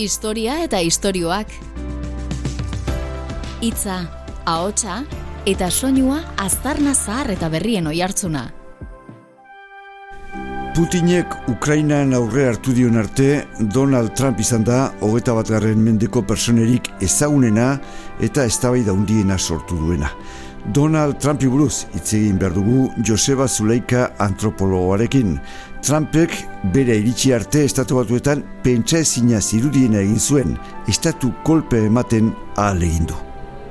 Historia eta istorioak. Hitza, ahotsa eta soinua aztarna zahar eta berrien oihartzuna. Putinek Ukrainan aurre hartu dion arte, Donald Trump izan da hogeta bat mendeko personerik ezagunena eta eztabaida handiena sortu duena. Donald Trumpi buruz hitz egin behar dugu Joseba Zuleika antropologoarekin. Trumpek bere iritsi arte estatu batuetan pentsa ezina zirudiena egin zuen, estatu kolpe ematen ahal egin du.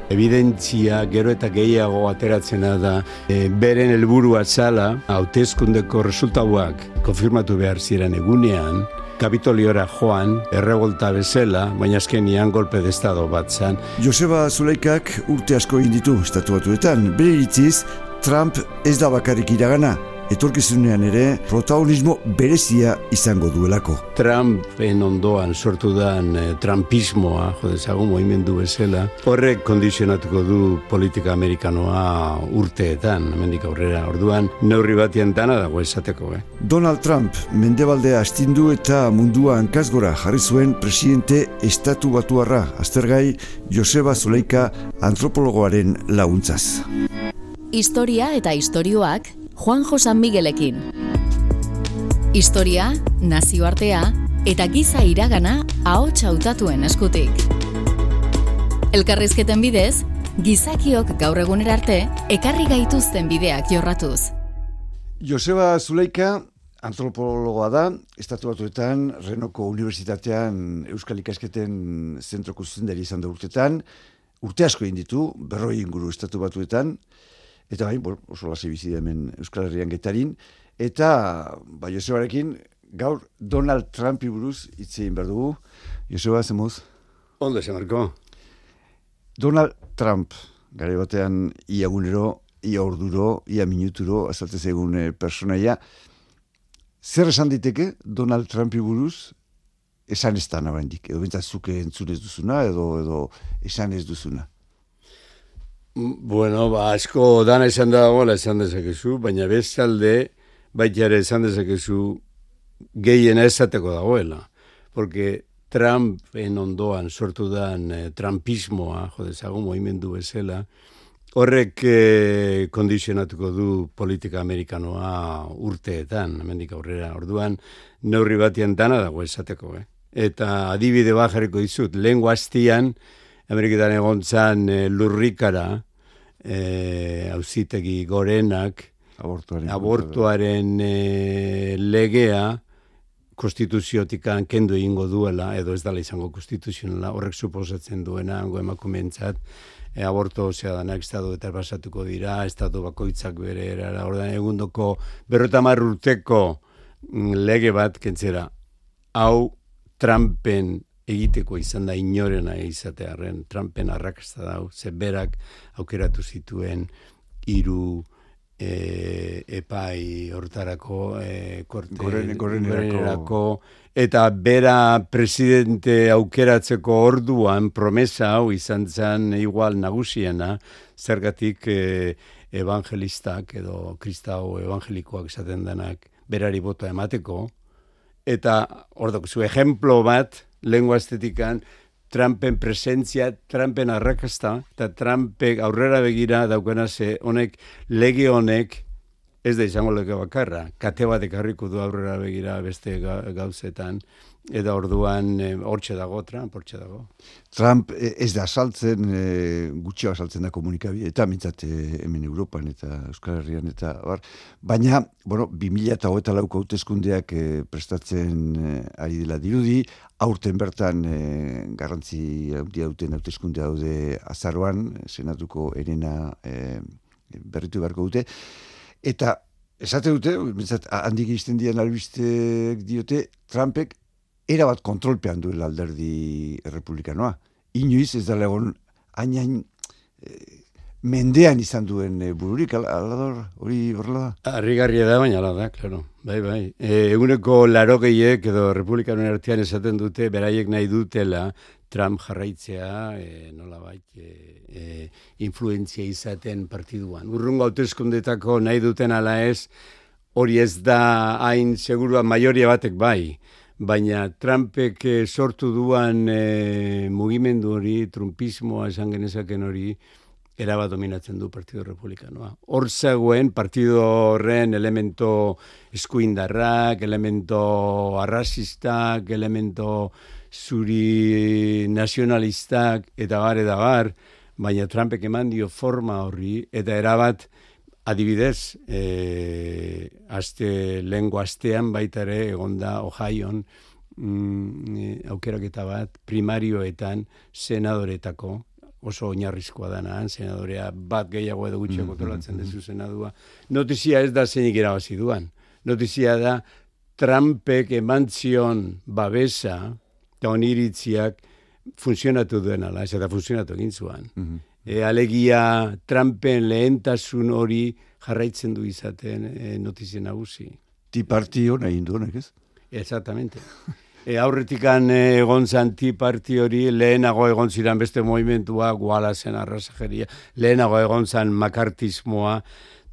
Evidentzia gero eta gehiago ateratzena da e, beren helburua zala hautezkundeko resultatuak konfirmatu behar ziren egunean Kapitoliora joan, errevolta bezala, baina azkenian golpe de estado bat zan. Joseba Zuleikak urte asko egin ditu estatu batuetan, bere iritziz, Trump ez da bakarrik iragana, etorkizunean ere protagonismo berezia izango duelako. Trumpen ondoan sortu dan eh, Trumpismoa, jodezago movimendu bezala, horrek kondizionatuko du politika amerikanoa urteetan, mendik aurrera orduan, neurri batian dana dago esateko. Eh? Donald Trump mendebaldea astindu eta mundua hankazgora jarri zuen presidente estatu batuarra, aztergai Joseba Zuleika antropologoaren laguntzaz. Historia eta istorioak Juan Josan Miguelekin. Historia, nazioartea eta giza iragana ahots hautatuen eskutik. Elkarrizketen bidez, gizakiok gaur egunera arte ekarri gaituzten bideak jorratuz. Joseba Zuleika antropologoa da, estatu batuetan, Renoko Unibertsitatean Euskal Ikasketen zentroko zuzendari izan da urtetan, urte asko ditu, berroi inguru estatu batuetan, eta bai, oso lasi bizi hemen Euskal Herrian getarin, eta, bai, Josebarekin, gaur Donald Trumpi buruz hitz egin behar dugu. Joseba, zemuz? Ondo, Marko. Donald Trump, gare batean, ia gunero, ia orduro, ia minuturo, azaltez egun eh, personaia. Zer esan diteke Donald Trumpi buruz, esan ez da nabaindik, edo bintzat zuke entzun ez duzuna, edo, edo esan ez duzuna. Bueno, ba, asko dana izan da dagoela esan dezakezu, baina bestalde, baita ere esan dezakezu, gehien ezateko dagoela. Porque Trumpen ondoan sortu dan eh, Trumpismoa, jodezago, movimendu bezala, horrek eh, kondizionatuko du politika amerikanoa urteetan, hemendik aurrera, orduan, neurri batian dana dago esateko, eh? Eta adibide bajariko dizut, lehen guaztian, Ameriketan egon zan e, lurrikara, e, auzitegi gorenak, abortuaren, abortuaren e, legea, konstituziotikan kendu egingo duela, edo ez dala izango konstituzionala, horrek suposatzen duena, hango emakumentzat, e, aborto zea danak estatu eta basatuko dira, estatu bakoitzak bere erara, ordan egundoko berrotamar urteko mm, lege bat kentzera, hau Trumpen egiteko izan da inorena izatearen Trumpen arrakasta dau, ze berak aukeratu zituen hiru e, epai hortarako e, korte, gorenerako. eta bera presidente aukeratzeko orduan promesa hau izan zen igual nagusiena zergatik e, evangelistak edo kristau evangelikoak esaten denak berari bota emateko eta ordok zu ejemplo bat lengua estetikan, Trumpen presentzia, Trumpen arrakasta, eta Trumpek aurrera begira daukena ze honek, lege honek, ez da izango lege bakarra, kate bat ekarriko du aurrera begira beste gauzetan, Eta orduan e, hortxe dago, Trump, hortxe dago. Trump e, ez da saltzen, e, gutxi saltzen da komunikabi, eta mintzat hemen Europan eta Euskal Herrian, eta bar. Baina, bueno, 2000 eta hoeta lauko hautezkundeak e, prestatzen e, ari dela dirudi, aurten bertan e, garrantzi handia duten hautezkunde daude azaroan, senatuko erena e, berritu beharko dute, eta Esate dute, mintzat, handik izten dian albistek diote, Trumpek erabat kontrolpean duela alderdi republikanoa. Inoiz ez da legon hain eh, mendean izan duen e, bururik, alador, hori horrela da? Arrigarria da, baina ala da, klaro. Bai, bai. E, eguneko laro gehiek edo republikanoen artean esaten dute, beraiek nahi dutela, Trump jarraitzea, e, nola bai, e, influenzia izaten partiduan. Urrungo hauteskundetako nahi duten ala ez, hori ez da hain segurua maioria batek bai baina Trumpek eh, sortu duan e, mugimendu hori, trumpismoa esan genezaken hori, erabat dominatzen du Partido Republikanoa. Hor zegoen Partido horren elemento eskuindarrak, elemento arrasistak, elemento zuri nazionalistak, eta bar, eta bar, baina Trumpek eman dio forma horri, eta erabat, adibidez, e, aste, lengo astean baita ere, egonda Ohioan, mm, aukeraketa bat, primarioetan, senadoretako, oso oinarrizkoa dana, senadorea bat gehiago edo gutxi mm -hmm. dezu senadua. Notizia ez da zeinik irabazi duan. Notizia da Trumpek emantzion babesa eta oniritziak funtzionatu duen ala, ez da funtzionatu egin zuan. Mm e, alegia Trumpen lehentasun hori jarraitzen du izaten e, notizia nagusi. Ti partio nahi induenak ez? Exactamente. E, aurretikan egon zan ti parti hori lehenago egon ziren beste movimentua, guala zen arrasajeria, lehenago egon zan makartismoa.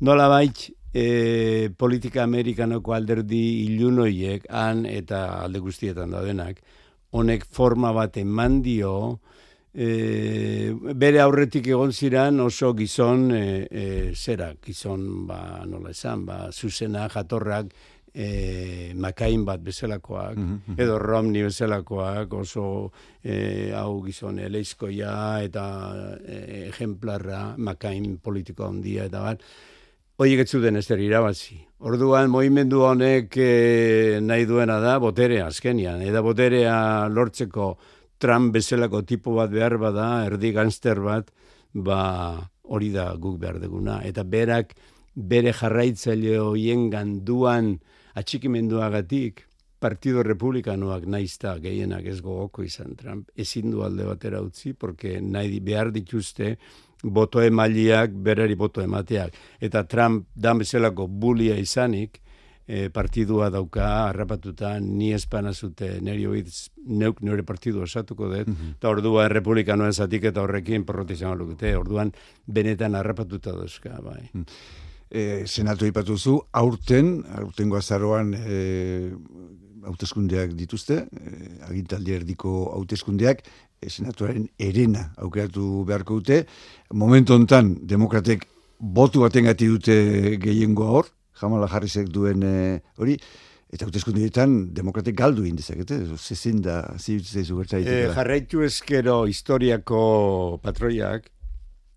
Nola baitz, e, politika amerikanoko alderdi ilunoiek, han eta alde guztietan daudenak, honek forma bat eman dio, e, bere aurretik egon ziren oso gizon, e, e, zera, gizon, ba, nola esan, ba, zuzena, jatorrak, e, makain bat bezalakoak, mm -hmm. edo Romney bezalakoak, oso e, hau gizon eleizkoia eta e, ejemplarra, makain politiko handia eta bat, Oiek ez zuten ez irabazi. Orduan, movimendu honek e, nahi duena da, boterea, azkenian. Eta boterea lortzeko Trump bezalako tipo bat behar bada, erdi gangster bat, ba hori da guk behar deguna. Eta berak, bere jarraitzaile hoien ganduan, atxikimenduagatik Partido Republikanoak naizta gehienak ez gogoko izan Trump ezin du alde batera utzi porque nahi behar dituzte boto emailiak berari boto emateak eta Trump dan bezalako bulia izanik e, partidua dauka harrapatuta ni espana zute neri oiz neuk nire partidu osatuko dut. Mm eta orduan republikanoen zatik eta horrekin porroti izan orduan benetan harrapatuta dauzka bai. Mm. E, senatu ipatuzu, aurten, aurten goazaroan e, hauteskundeak dituzte, e, agintaldi erdiko hauteskundeak, e, senatuaren erena aukeratu beharko dute. Momentu hontan demokratek botu batengati dute gehiengo hor, jamala jarrizek duen e, hori, Eta hauteskundeetan demokratek galdu indizakete, zezin da, zibitzaizu gertza e, Jarraitu eskero historiako patroiak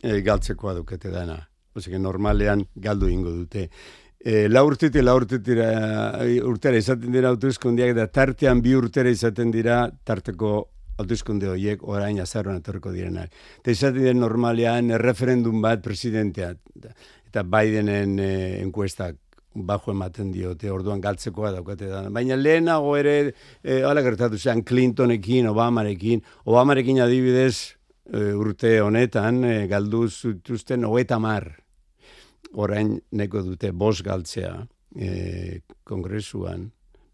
e, galtzeko adukete dana. Osea, normalean galdu ingo dute. E, la urtete, la urtetera, urtera izaten dira autoeskundiak, eta tartean bi urtera izaten dira tarteko autoeskunde horiek orain azaroan etorreko direnak. Eta izaten dira normalean referendum bat presidentea, eta Bidenen e, enkuestak bajo ematen diote, orduan galtzekoa daukate da. Baina lehenago ere, e, ala gertatu zen, Clintonekin, Obamarekin, Obamarekin adibidez, e, urte honetan, e, galdu zutuzten hoeta mar, orain neko dute bos galtzea e, kongresuan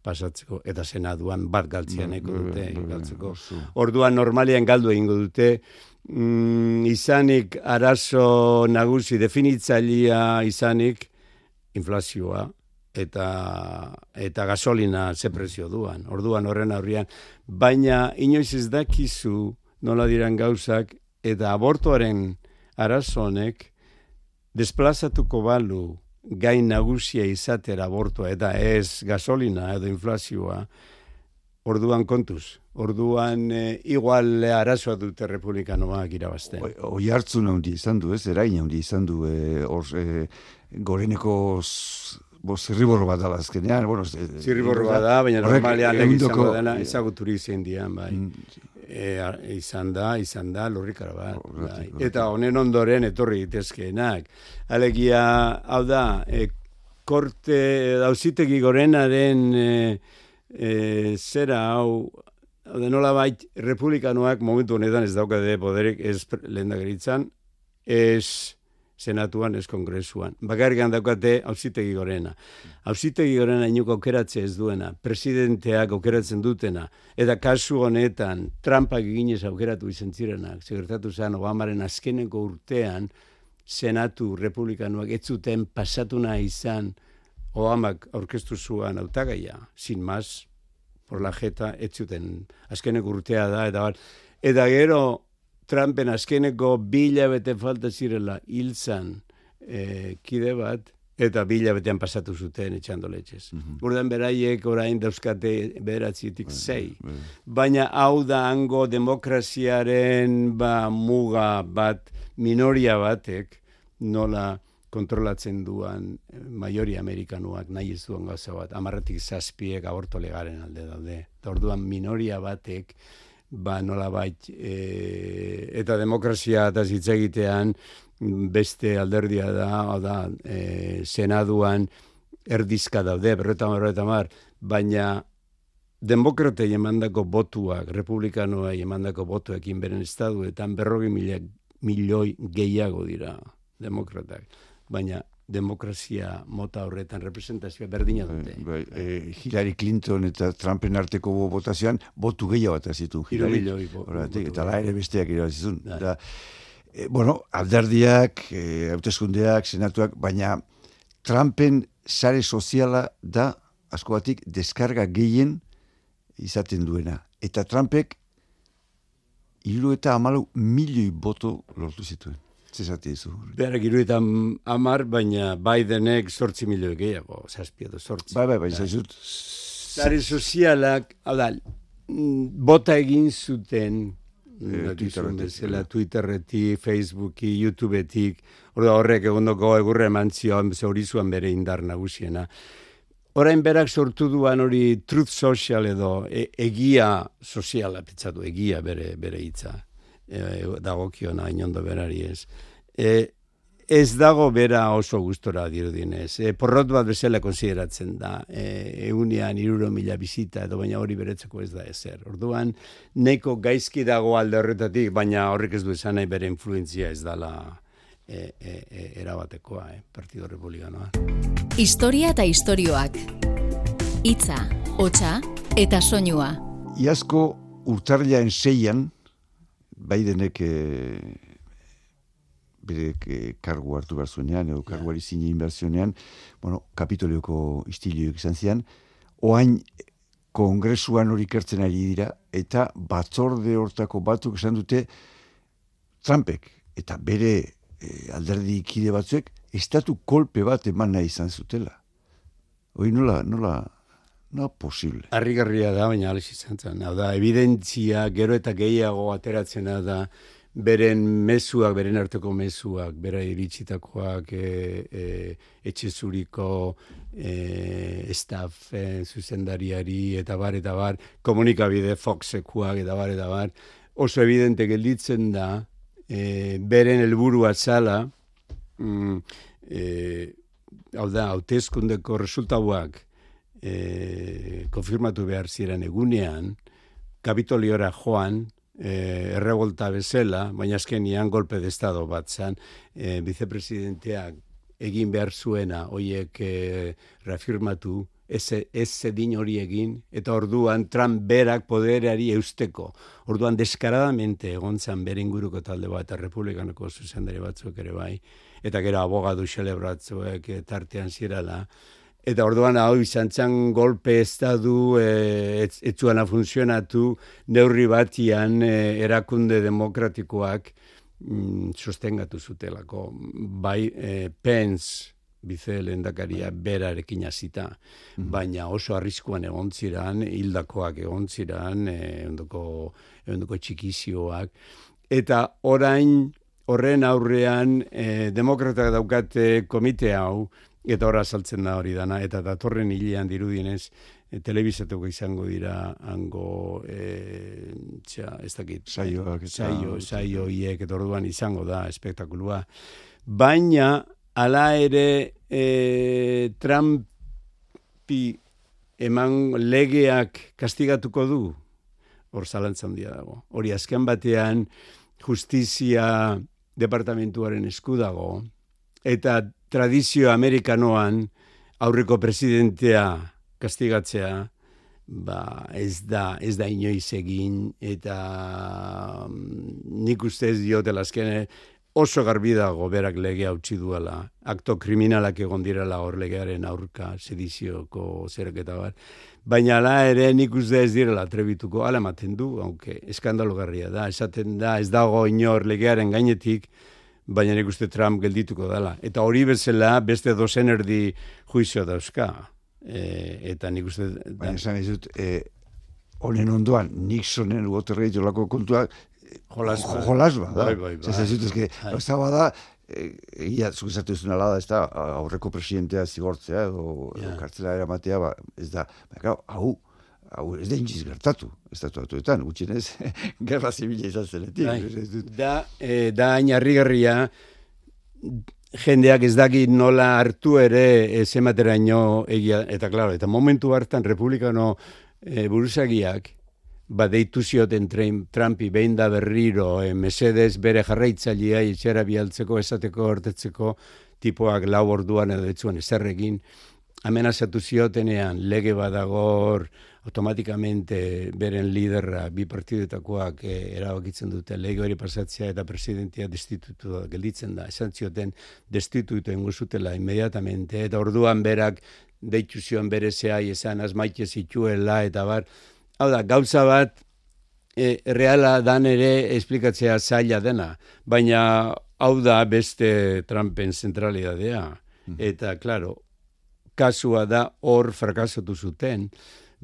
pasatzeko eta senaduan bat galtzea neko bai, dute bai, galtzeko. Orduan normalian galdu egingo dute mm, izanik arazo nagusi definitzailea izanik inflazioa eta eta gasolina ze prezio duan. Orduan horren aurrian baina inoiz ez dakizu nola diran gauzak eta abortoaren arazo honek desplazatuko balu gain nagusia izatera abortua eta ez gasolina edo inflazioa, orduan kontuz. Orduan e, igual arazoa dute republikanoak irabazten. Oi hartzun handi izan du, ez? Erain handi izan du, e, or, e, goreneko bo, zirriborro bat dala azkenean. Bueno, zirriborro bat da, baina normalean egizango dena ezaguturi zein dian, bai. Mm, e, izan da, izan da, lurrikara bat. Bai. Eta honen ondoren etorri ditezkeenak. Alegia, hau da, e, korte, dauzitegi gorenaren e, e, zera hau, hau da nola bait, republikanoak momentu honetan ez daukade poderek ez lehen ez senatuan ez kongresuan. Bakarrik daukate hausitegi gorena. Hausitegi gorena inuko aukeratze ez duena, presidenteak aukeratzen dutena, eta kasu honetan Trumpak eginez aukeratu izan zirenak, segertatu zen Obamaren azkeneko urtean, senatu republikanuak ez zuten pasatu nahi izan Obamak aurkeztu zuan autagaia, sin mas, por la jeta, ez zuten, azkenek urtea da, eta bar, eta gero, Trumpen azkeneko bila bete falta zirela hilzan e, kide bat, eta bila betean pasatu zuten etxando letxez. Mm -hmm. beraiek orain dauzkate bederatzitik bai, zei. Bai. Baina hau da hango demokraziaren ba, muga bat, minoria batek, nola kontrolatzen duan eh, maiori amerikanuak nahi ez duen gauza bat, amarretik zazpiek aborto legaren alde daude. Orduan minoria batek, ba nola bait, e, eta demokrazia eta zitzegitean beste alderdia da, da e, senaduan erdizka daude, berreta berreta mar, baina demokratei emandako botuak, republikanoa emandako botuekin beren estaduetan berrogi milioi gehiago dira demokratak. Baina demokrazia mota horretan representazioa berdina bai, dute. Bai, e, Hillary Clinton eta Trumpen arteko botazioan botu gehiago bat zitu. Hillary, milioi, bo, eta la ere besteak irabazizun. Bai. Da, e, bueno, alderdiak, e, hauteskundeak, senatuak, baina Trumpen sare soziala da asko batik deskarga gehien izaten duena. Eta Trumpek hiru eta amalu milioi boto lortu zituen. Zezati izu. Berak iruetan amar, baina Bidenek sortzi milioi gehiago, zazpia da sortzi. Bai, bai, bai, zaizut. Zare sozialak, hau da, bota egin zuten, e, Twitterretik, Twitterretik, Facebooki, YouTubetik, orda horrek egondoko egurre eman zion, zaurizuen bere indar nagusiena. Orain berak sortu duan hori truth social edo e, egia soziala pitzatu, egia bere, bere hitza e, dagokiona inondo berari ez. E, ez dago bera oso gustora dirudinez. E, porrot bat bezala konsideratzen da. E, eunian iruro mila bizita edo baina hori beretzeko ez da ezer. Orduan, neko gaizki dago alde horretatik, baina horrek ez du esan nahi bere influenzia ez dala e, e, e, erabatekoa, eh, Partido Republikanoa. Historia eta istorioak. Itza, hotxa eta soinua. Iazko urtarriaen seian, Bidenek e, bere e, kargu hartu behar zuenean, edo karguari zine bueno, kapitolioko istilioek izan zian, oain kongresuan hori kertzen ari dira, eta batzorde hortako batzuk esan dute Trumpek, eta bere e, alderdi kide batzuek, estatu kolpe bat eman nahi izan zutela. Hoi nola, nola, no posible. Arrigarria da, baina alex izan zen. Da, evidentzia, gero eta gehiago ateratzena da, beren mezuak, beren arteko mezuak, bera iritsitakoak, e, e, etxe zuriko e, staff e, zuzendariari, eta bar, eta bar, komunikabide Foxekuak, eta bar, eta bar, oso evidente gelditzen da, e, beren helburu atzala, mm, e, hau da, hautezkundeko resultauak, e, konfirmatu behar ziren egunean, kapitoliora joan, e, errebolta bezala, baina azkenian golpe de estado bat zan, e, vicepresidenteak egin behar zuena, hoiek e, reafirmatu, ez, zedin hori egin, eta orduan Trump berak poderari eusteko. Orduan deskaradamente egon zan bere inguruko talde bat, eta republikanoko zuzendari batzuk ere bai, eta gero abogadu xelebratzuek tartean zirala, Eta orduan hau izan txan golpe ez da du, e, ez, funtzionatu, neurri batian e, erakunde demokratikoak mm, sostengatu zutelako. Bai, e, Pence, bize lehendakaria berarekin hasita, mhm. baina oso arriskuan egon ziran, hildakoak egon ziran, e, ondoko, ondoko txikizioak. Eta orain, horren aurrean, e, demokratak daukate komite hau, Eta horra saltzen da hori dana, eta datorren hilean dirudienez, e, telebizatuko izango dira hango, e, txa, ez dakit, saioak, saio, saio, iek, eta orduan izango da, espektakulua. Baina, ala ere, e, Trumpi eman legeak kastigatuko du, hor zalantzan dia dago. Hori azken batean, justizia departamentuaren eskudago, eta tradizio amerikanoan aurreko presidentea kastigatzea ba, ez da ez da inoiz egin eta mm, nik uste ez diote azkene oso garbi dago berak legea utzi duela. Akto kriminalak egon direla hor legearen aurka, sedizioko zeraketa bat. Baina ala ere nik uste ez direla trebituko, ala ematen du, aunque eskandalogarria da, esaten da, ez dago inor legearen gainetik, baina nik uste Trump geldituko dela. Eta hori bezala beste dozen erdi juizio dauzka. E, eta nik uste... Baina esan dut, e, honen ondoan, Nixonen uoterrei jolako kontua, Jolasba. Jolasba, da. Bai, bai, bai. Ez ez ezke, Bai. bada, egia, zuk esatu duzun ala da, ez da, aurreko presidentea zigortzea, edo, Ja. edo kartzela eramatea, ba, ez da, ba, hau, hau, ez da intziz gertatu, ez da tuatuetan, gutxinez, gerra zibila izan zenetik. Bai. ez Da, e, da hain harrigarria, jendeak ez daki nola hartu ere e, zemateraino egia, eta klaro, eta momentu hartan republikano e, buruzagiak, ba deitu zioten Trump- Trumpi behin da berriro, e, mesedez bere jarraitzailea etxera bialtzeko, esateko, hortetzeko, tipoak lau orduan edo etzuen eserrekin, amenazatu ziotenean lege badagor automatikamente beren liderra bi partidetakoak eh, erabakitzen dute lege hori pasatzea eta presidentia destitutu da, gelditzen da. Esan zioten destitutu ingo zutela inmediatamente eta orduan berak deitu zion bere zehai esan azmaite zituela eta bar. Hau da, gauza bat e, reala dan ere esplikatzea zaila dena, baina hau da beste Trumpen zentralidadea. Eta, claro, kasua da hor frakasatu zuten,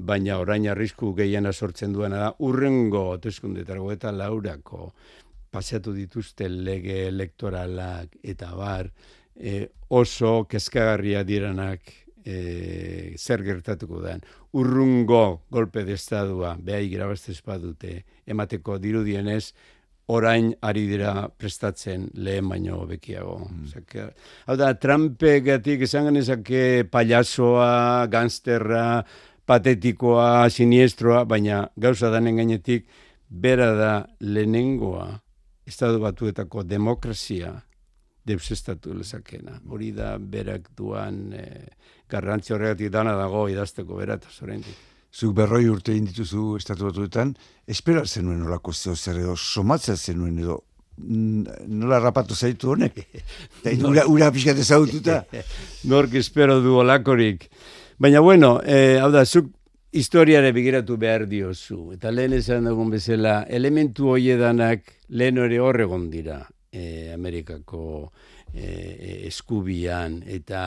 baina orain arrisku gehiena sortzen duena da urrengo hauteskundetarago eta laurako pasatu dituzte lege elektoralak eta bar e, oso kezkagarria diranak e, zer gertatuko den. Urrungo golpe de estadua behai grabazte espadute emateko dirudienez orain ari dira prestatzen lehen baino bekiago. Mm. hau da, Trumpegatik esan genezake payasoa, gangsterra, patetikoa, siniestroa, baina gauza danen gainetik, bera da lehenengoa, estadu batuetako demokrazia deusestatu lezakena. Hori da berak duan eh, garrantzi horregatik dana dago idazteko berat, zorendik. Zuk berroi urte egin dituzu estatu batuetan, espera zenuen olako zeo zer edo, somatza zenuen edo, nola rapatu zaitu honek? Eta ura, ura pixkat ezagututa. Nork espero du olakorik. Baina bueno, eh, hau da, zuk historiare begiratu behar diozu. Eta lehen esan dugun bezala, elementu hoiedanak lehen hori horregon dira eh, Amerikako eh, eskubian. Eta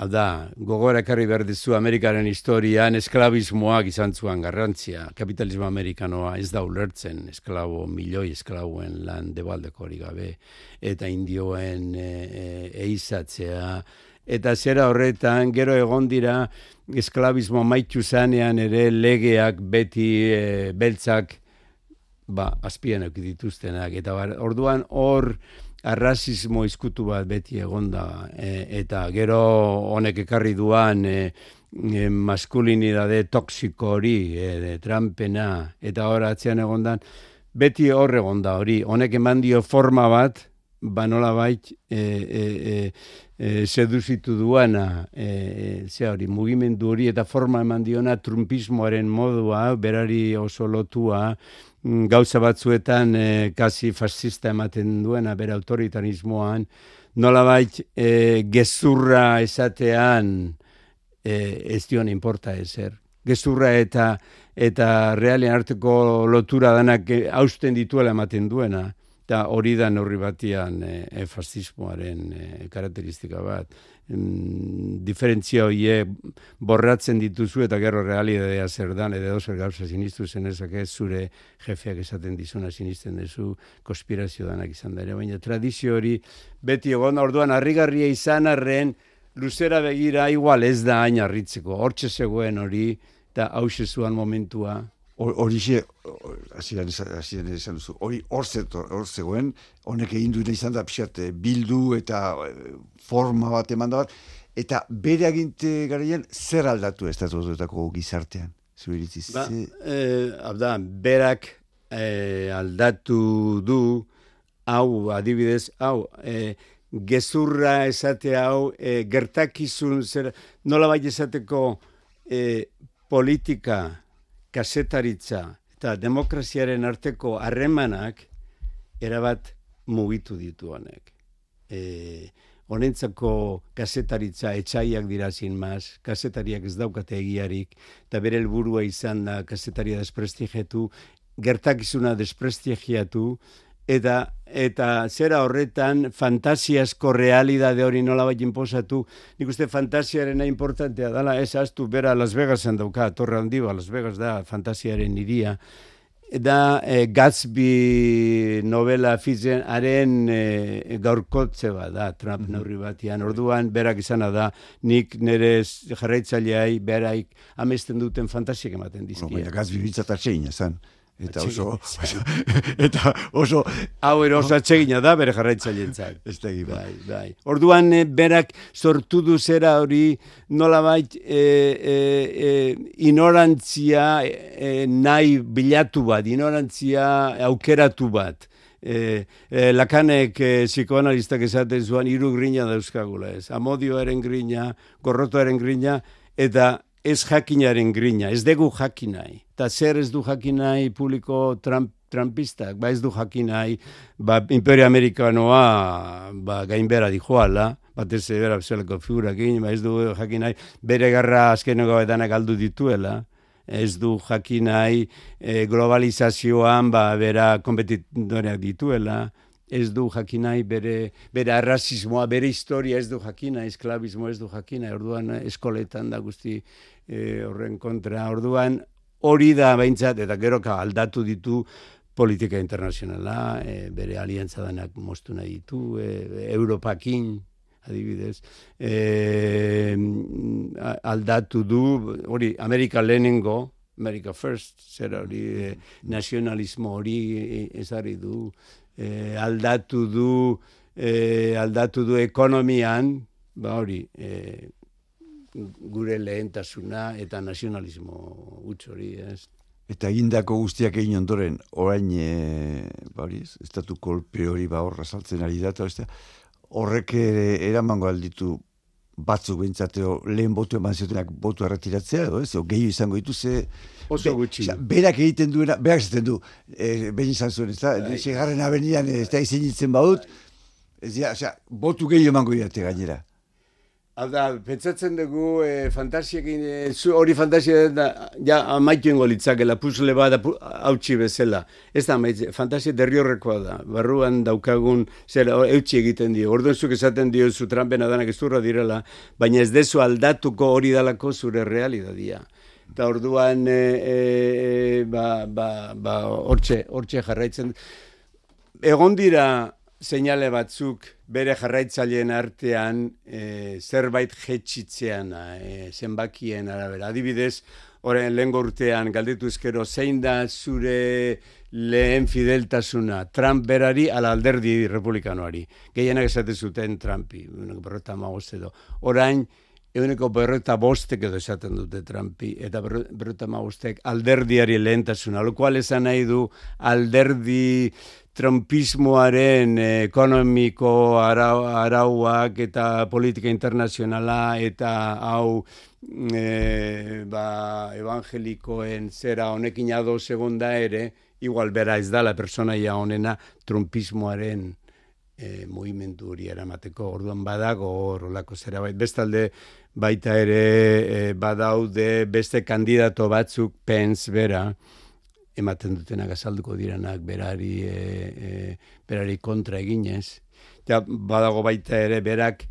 hau da, gogora ekarri behar dizu Amerikaren historian esklabismoak izan zuan garrantzia. Kapitalismo amerikanoa ez da ulertzen esklabo, milioi esklaboen lan debaldeko hori gabe. Eta indioen eh, eh, eizatzea, Eta zera horretan, gero egon dira, esklabismo maitu zanean ere legeak beti e, beltzak ba, azpian dituztenak. Eta bar, orduan hor arrazismo izkutu bat beti egonda. E, eta gero honek ekarri duan e, e, maskulinidade toksiko hori, e, trampena, eta hor atzean egondan, beti hor egonda hori. Honek eman dio forma bat, ba nola bait, e, e, e, e, seduzitu duana, e, e, ze hori, mugimendu hori eta forma eman diona trumpismoaren modua, berari oso lotua, mm, gauza batzuetan e, kasi fascista ematen duena, bere autoritarismoan, nolabait e, gezurra esatean e, ez dion importa ezer. Gezurra eta eta realen arteko lotura danak e, hausten dituela ematen duena. Eta hori da neurri batian e, e, fascismoaren e, karakteristika bat. Mm, diferentzia hoie borratzen dituzu eta gero realidadea zer dan, edo zer gauza sinistu zenezak ez zure jefeak esaten dizuna sinisten duzu konspirazio danak izan ere. Baina tradizio hori beti egon orduan harrigarria izan arren luzera begira igual ez da hain harritzeko. Hortxe zegoen hori eta hause zuan momentua. Horixe, hasieran esan hasieran esan duzu, hori hor hor zegoen, honek egin duena izan da pixat eh, bildu eta eh, forma bat eman da bat, eta bere aginte garaian zer aldatu estatuetako gizartean? Zure iritziz? Ba, ze- eh, hau da, berak eh, aldatu du, hau, adibidez, hau, eh, gezurra esate hau, eh, gertakizun, zer, nola bai esateko eh, politika, kasetaritza eta demokraziaren arteko harremanak erabat mugitu ditu honek. E, honentzako kasetaritza etxaiak dirazin maz, kasetariak ez daukate egiarik, eta bere helburua izan da kasetaria desprestigetu, gertakizuna desprestigiatu, eta eta zera horretan fantasiasko realidade hori nola bai inposatu, nik uste fantasiaren importantea dala, ez astu bera Las Vegasen dauka, torre handi Las Vegas da fantasiaren iria, da e, Gatsby novela fizen haren e, gaurkotze bat da Trump mm -hmm. batian orduan berak izana da nik nire jarraitzaileai beraik amesten duten fantasiak ematen dizkia. Bueno, Gatsby bitzatatzein esan. Eta oso, eta oso... Hau ero oso atsegina da bere jarraitzaileentzat. Ez da bai, bai. Orduan eh, berak sortu du zera hori nola bait e, e, e, inorantzia e, nahi bilatu bat, inorantzia aukeratu bat. E, e, lakanek e, psikoanalistak esaten zuan hiru grina dauzkagula ez. Amodioaren grina, gorrotoaren grina, eta ez jakinaren grina, ez dugu jakinai. Ta zer ez du jakinai publiko Trump, Trumpistak, ba ez du jakinai, ba Imperio Amerikanoa ba, gainbera dijoala, bat ez bera zelako figurakin, ba ez du jakinai, bere garra azkeneko edanak aldu dituela, ez du jakinai e, globalizazioan ba, bera kompetitoreak dituela, ez du jakinai bere, bere arrazismoa, bere historia ez du jakinai, esklabismo ez du jakinai, orduan eskoletan da guzti e, horren kontra. Orduan hori da behintzat, eta gero aldatu ditu politika internazionala, e, bere aliantza danak moztu nahi ditu, e, Europakin, adibidez, e, aldatu du, hori, Amerika lehenengo, America First, zer hori, e, nazionalismo hori ezari du, e, aldatu du, e, aldatu du ekonomian, ba hori, e, gure lehentasuna eta nazionalismo utz hori, ez? Eta egindako guztiak egin ondoren, orain, e, ba hori, estatu kolpe hori ba horra saltzen ari data, horrek eramango alditu batzuk bintzateo lehen botu eman ziotenak botu erretiratzea, edo ez, gehi izango ditu ze... Oso gutxi. berak egiten duena, berak zaten du, e, behin izan zuen, ez da, bai. garren abenian, ez da izin badut, ez da, botu gehi emango dira gainera. Hau da, pentsatzen dugu e, fantasiekin, e, hori fantasia da, ja, amaitu ingo litzakela, puzle bat hautsi bezala. Ez da, amaitu, fantasia derri horrekoa da. Barruan daukagun, zer, eutxi egiten dio. Orduan zuk esaten dio zu trampen adanak ez direla, baina ez dezu aldatuko hori dalako zure realidadia. Eta orduan, e, e, ba, ba, ba, hortxe, hortxe jarraitzen. Egon dira, seinale batzuk bere jarraitzaileen artean e, zerbait jetxitzean e, zenbakien arabera. Adibidez, horren lehen urtean galditu ezkero zein da zure lehen fideltasuna Trump berari ala alderdi republikanoari. Gehienak esate zuten Trumpi, berreta magoz edo. Orain, eguneko berreta bostek edo esaten dute Trumpi, eta berreta magostek alderdiari lehentasuna, lo cual esan nahi du alderdi trumpismoaren ekonomiko arau, arauak eta politika internazionala eta hau e, ba, evangelikoen zera honekin ado segunda ere, igual bera ez dala personaia honena trumpismoaren e, movimentu hori eramateko orduan badago horrelako zera bait. Bestalde baita ere e, badaude beste kandidato batzuk pens bera, ematen dutenak azalduko diranak berari, e, berari kontra eginez. Ja, badago baita ere berak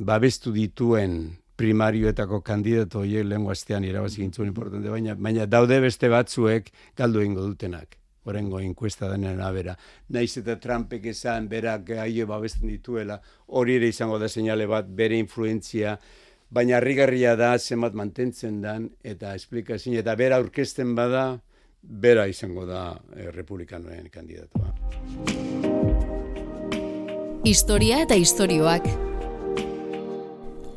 babestu dituen primarioetako kandidato horiek lehen guaztean irabazi gintzuen importante, baina, baina daude beste batzuek galdu egingo dutenak orengo inkuesta denen abera. Naiz eta Trumpek esan berak aio babesten dituela, hori ere izango da seinale bat bere influentzia, baina harrigarria da zenbat mantentzen dan eta esplikazio eta bera aurkezten bada, bera izango da eh, republikanoen kandidatua. Historia eta istorioak.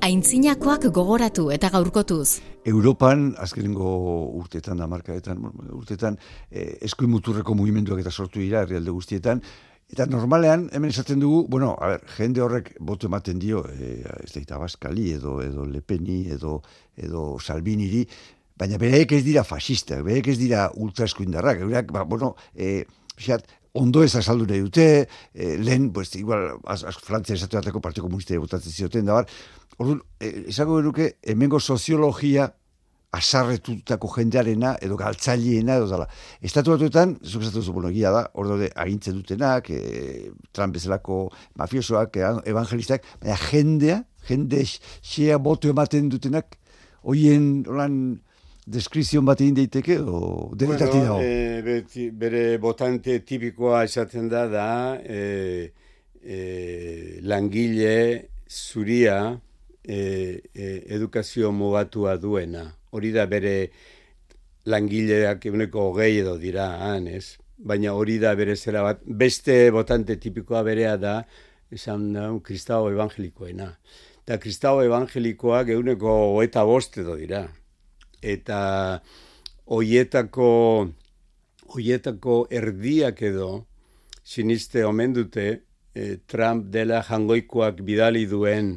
Aintzinakoak gogoratu eta gaurkotuz. Europan, azkenengo urtetan da markaetan, urtetan, eh, eskuin muturreko mugimenduak eta sortu dira, herrialde guztietan, Eta normalean, hemen esaten dugu, bueno, a ber, jende horrek botu ematen dio, e, ez da, Itabaskali edo, edo Lepeni edo, edo Salviniri, Baina bereek ez dira fascistak, bereek ez dira ultraeskuindarrak, bereak, ba, bueno, e, xat, ondo ez azaldu nahi dute, e, lehen, pues, igual, az, az, Frantzia esatu bateko Partio Komunista botatzen zioten, da bar, orduan, e, esango beruke, hemengo soziologia asarretutako jendearena edo galtzaileena edo dala. Estatu batuetan, zuk zu, bueno, da, ordo de agintzen dutenak, e, Trump bezalako mafiosoak, e, evangelistak, baina jendea, jende xea boto ematen dutenak, hoien, holan, deskrizion bat egin daiteke, o denetati bueno, e, bere botante tipikoa esaten da, da, e, e, langile zuria e, e, edukazio mugatua duena hori da bere langileak eguneko hogei edo dira, han, ez? Baina hori da bere zera bat, beste botante tipikoa berea da, esan da, un kristau evangelikoena. Eta kristau evangelikoak eguneko hoeta bost edo dira. Eta hoietako, hoietako erdiak edo, siniste omen dute, eh, Trump dela jangoikoak bidali duen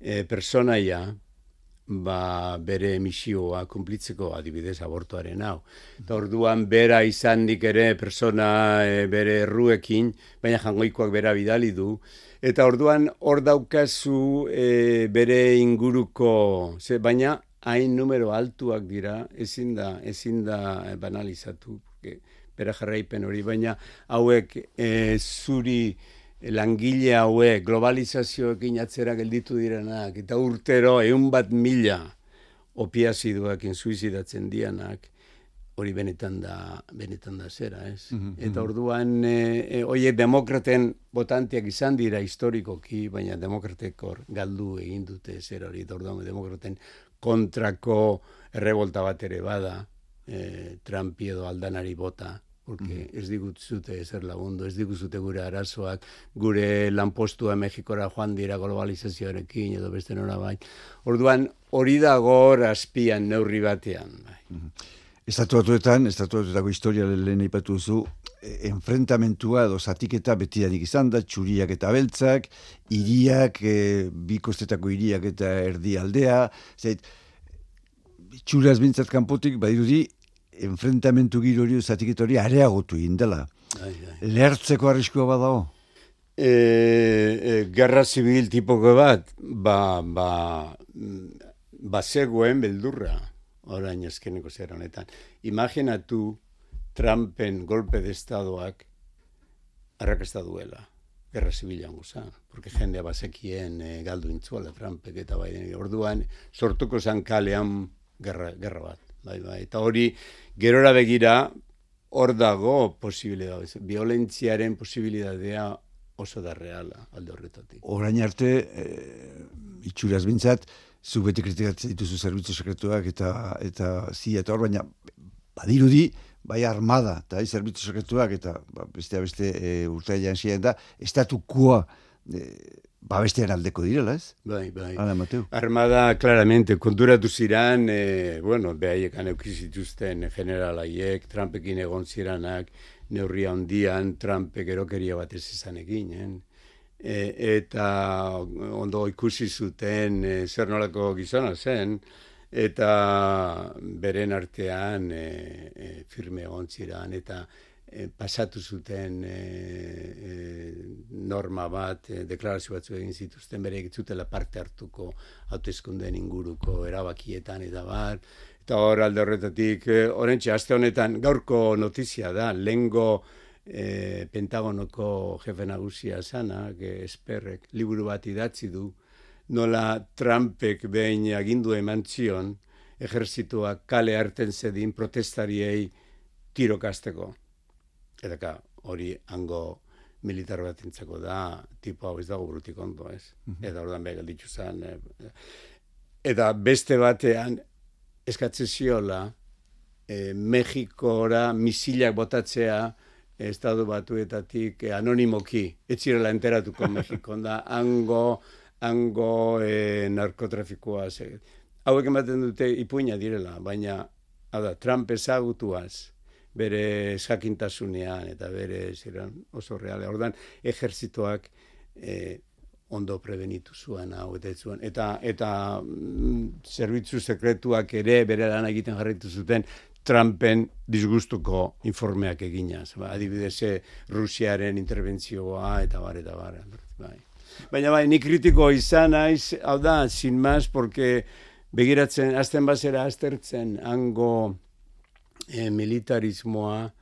eh, personaia, ba, bere emisioa kumplitzeko adibidez abortuaren hau. Eta orduan bera izandik ere persona e, bere erruekin, baina jangoikoak bera bidali du. Eta orduan hor daukazu e, bere inguruko, ze, baina hain numero altuak dira, ezin da, ezin da banalizatu, bera jarraipen hori, baina hauek e, zuri, langile haue globalizazioekin atzera gelditu direnak, eta urtero egun bat mila opiaziduak suizidatzen dianak, hori benetan da, benetan da zera, ez? Mhm, eta mhm. orduan, e, e, demokraten botantiak izan dira historikoki, baina demokratekor galdu egin dute zera hori, eta orduan demokraten kontrako errebolta bat ere bada, e, Trumpi edo aldanari bota, porque mm. ez digut zute ezer lagundu, ez digut zute gure arazoak, gure lanpostua Mexikora joan dira globalizazioarekin edo beste nora bai. Orduan, hori da gor aspian neurri batean. Bai. Mm. Estatu batuetan, estatu batuetako historia lehen ipatu zu, e, enfrentamentua edo zatiketa betidanik izan da, txuriak eta beltzak, iriak, e, bi kostetako iriak eta erdi aldea, zait, txuraz bintzat kanpotik, badirudi, enfrentamentu giro hori zatik hori areagotu indela. Lertzeko arriskoa badago? E, e, gerra zibil tipoko bat, ba, ba, ba zegoen beldurra, orain eskeneko zer honetan. Imaginatu Trumpen golpe de estadoak arrakasta duela, gerra zibilan guzan, porque jendea bazekien e, galdu intzuala Trumpek eta bai, orduan sortuko zan kalean gerra, gerra bat. Bai, bai, eta hori gerora begira hor dago posibilidad, violentziaren posibilitatea oso da reala alde horretatik. Orain arte, e, itxuraz bintzat, zu beti kritikatzen dituzu zerbitzu sekretuak eta eta zi eta hor, baina badirudi, bai armada, eta bai zerbitzu sekretuak, eta ba, beste beste e, urtailean ziren da, estatukua e, babestean aldeko direla, ez? Bai, bai. Hala, Mateu. Armada, claramente, konturatu ziran, e, bueno, behaiek aneukizituzten generalaiek, Trumpekin egon ziranak, neurria ondian, Trumpek erokeria bat ez izan egin, e, eta ondo ikusi zuten e, zer nolako gizona zen, eta beren artean e, e, firme egon ziran, eta pasatu zuten e, e, norma bat, e, deklarazio batzu egin zituzten, bere egitzutela parte hartuko hautezkunden inguruko erabakietan eta bar, eta hor alde horretatik, e, orentxe, aste honetan gaurko notizia da, lengo e, Pentagonoko jefe nagusia sana, esperrek, liburu bat idatzi du, nola Trumpek behin agindu eman zion, ejerzituak kale harten zedin protestariei tirokasteko. Eta ka, hori hango militar bat intzako da, tipo hau ez dago brutik ondo, ez? Mm Eta ordan begal ditzu zen. Eh, eta beste batean, eskatze ziola, e, Mexikora misilak botatzea, estadu batuetatik e, anonimoki, etzirela enteratuko Mexikon da, hango, hango e, narkotrafikoa. Hauek ematen dute ipuina direla, baina, hau Trump ezagutuaz, bere eskakintasunean eta bere ziren oso reale. Ordan ejerzitoak e, ondo prebenitu zuen hau eta zuen. Eta, eta mm, zerbitzu sekretuak ere bere lan egiten jarritu zuten Trumpen disgustuko informeak eginaz. Ba, adibidez, eh, Rusiaren interbentzioa eta bar, eta bar. Bai. Baina bai, ni kritiko izan naiz, hau da, sin mas, porque begiratzen, azten bazera aztertzen, hango eh, militarismoa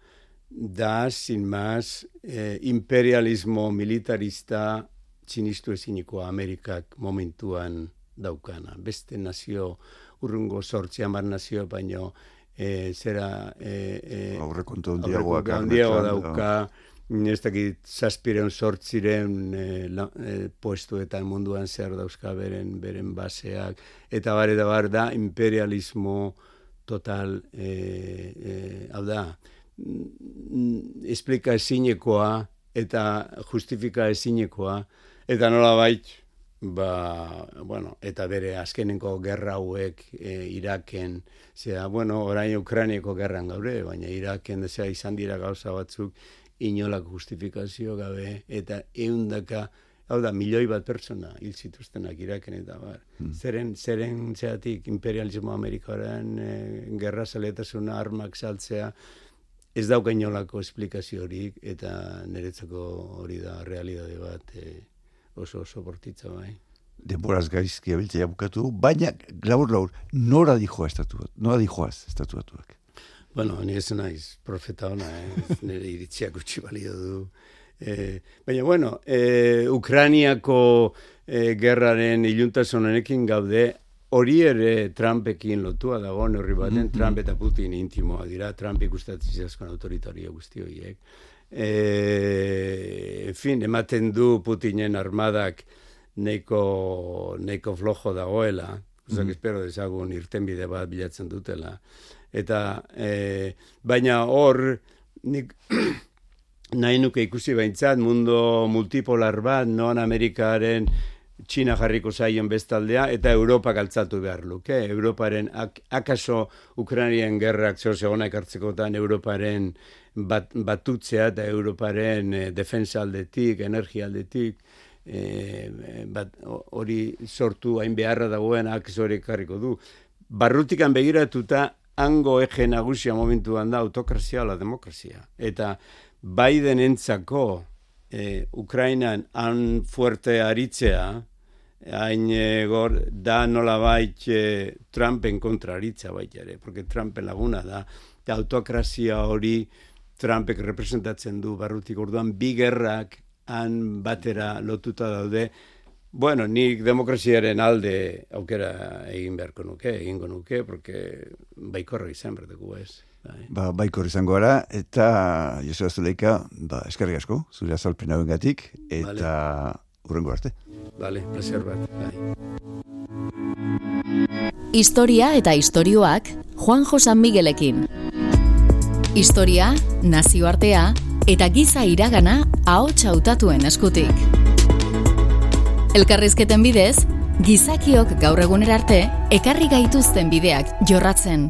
da, sin mas, eh, imperialismo militarista txinistu ezinikoa Amerikak momentuan daukana. Beste nazio, urrungo sortzi amar nazio, baino, e, zera... E, e, aurrekontu handiagoak. Handiago dauka, ez dakit zazpireun sortziren e, la, e, postuetan munduan zer dauzka beren, beren baseak, eta bare da bar da imperialismo total, e, e, hau da, mm, esplika ezinekoa eta justifika ezinekoa, eta nola bait, ba, bueno, eta bere azkenenko gerra hauek e, Iraken, zera, bueno, orain Ukraineko gerran gaure, baina Iraken zera izan dira gauza batzuk inolak justifikazio gabe, eta eundaka, hau da, milioi bat pertsona hil zituztenak Iraken eta bar. Hmm. Zeren, zeren zeatik imperialismo Amerikaren e, gerra zaletasuna armak saltzea, ez dauka inolako esplikaziorik, eta niretzako hori da realidade bat, e, oso oso bortitza bai. Denboraz gaizki abiltzea bukatu, baina laur laur, nora dijoa estatuat, nora dijoaz estatuatuak? Bueno, ni ez naiz profeta ona, eh? nire iritziak utzi balio du. Eh, baina, bueno, eh, Ukraniako eh, gerraren iluntasunenekin gaude, hori ere Trumpekin lotua dago, horri baten, mm -hmm. Trump eta Putin intimoa dira, Trump ikustatzen zizazkoan autoritario guzti horiek e, en fin, ematen du Putinen armadak neiko, neiko flojo dagoela, mm -hmm. espero dezagun irtenbide bat bilatzen dutela. Eta, e, baina hor, nik, nahi nuke ikusi behintzat, mundo multipolar bat, non Amerikaren Txina jarriko zaion bestaldea, eta Europa galtzatu behar luke. Europaren, ak, akaso Ukrainien gerrak zor zegoenak hartzekotan Europaren bat, batutzea eta Europaren e, defensa aldetik, energia aldetik, e, bat, hori sortu hain beharra dagoen akzore karriko du. Barrutikan begiratuta, hango ege nagusia momentuan da autokrazia la demokrazia. Eta Biden entzako e, Ukrainan han fuerte aritzea, hain gor, da nola bait e, Trumpen kontra aritza baitare, porque Trumpen laguna da, eta autokrazia hori Trumpek representatzen du barrutik orduan bi gerrak han batera lotuta daude. Bueno, nik demokraziaren alde aukera egin beharko nuke, egingo nuke, porque baikorra izan berdeku ez. Bai. Ba, baikor izango gara, eta Joseba Zuleika, ba, eskerrik asko, zure azalpen hauen gatik, eta vale. urrengo arte. Bale, placer bat. Bai. Historia eta istorioak Juanjo San Miguelekin. Historia, nazioartea eta giza iragana ahots hautatuen eskutik. Elkarrizketen bidez, gizakiok gaur egunera arte ekarri gaituzten bideak jorratzen.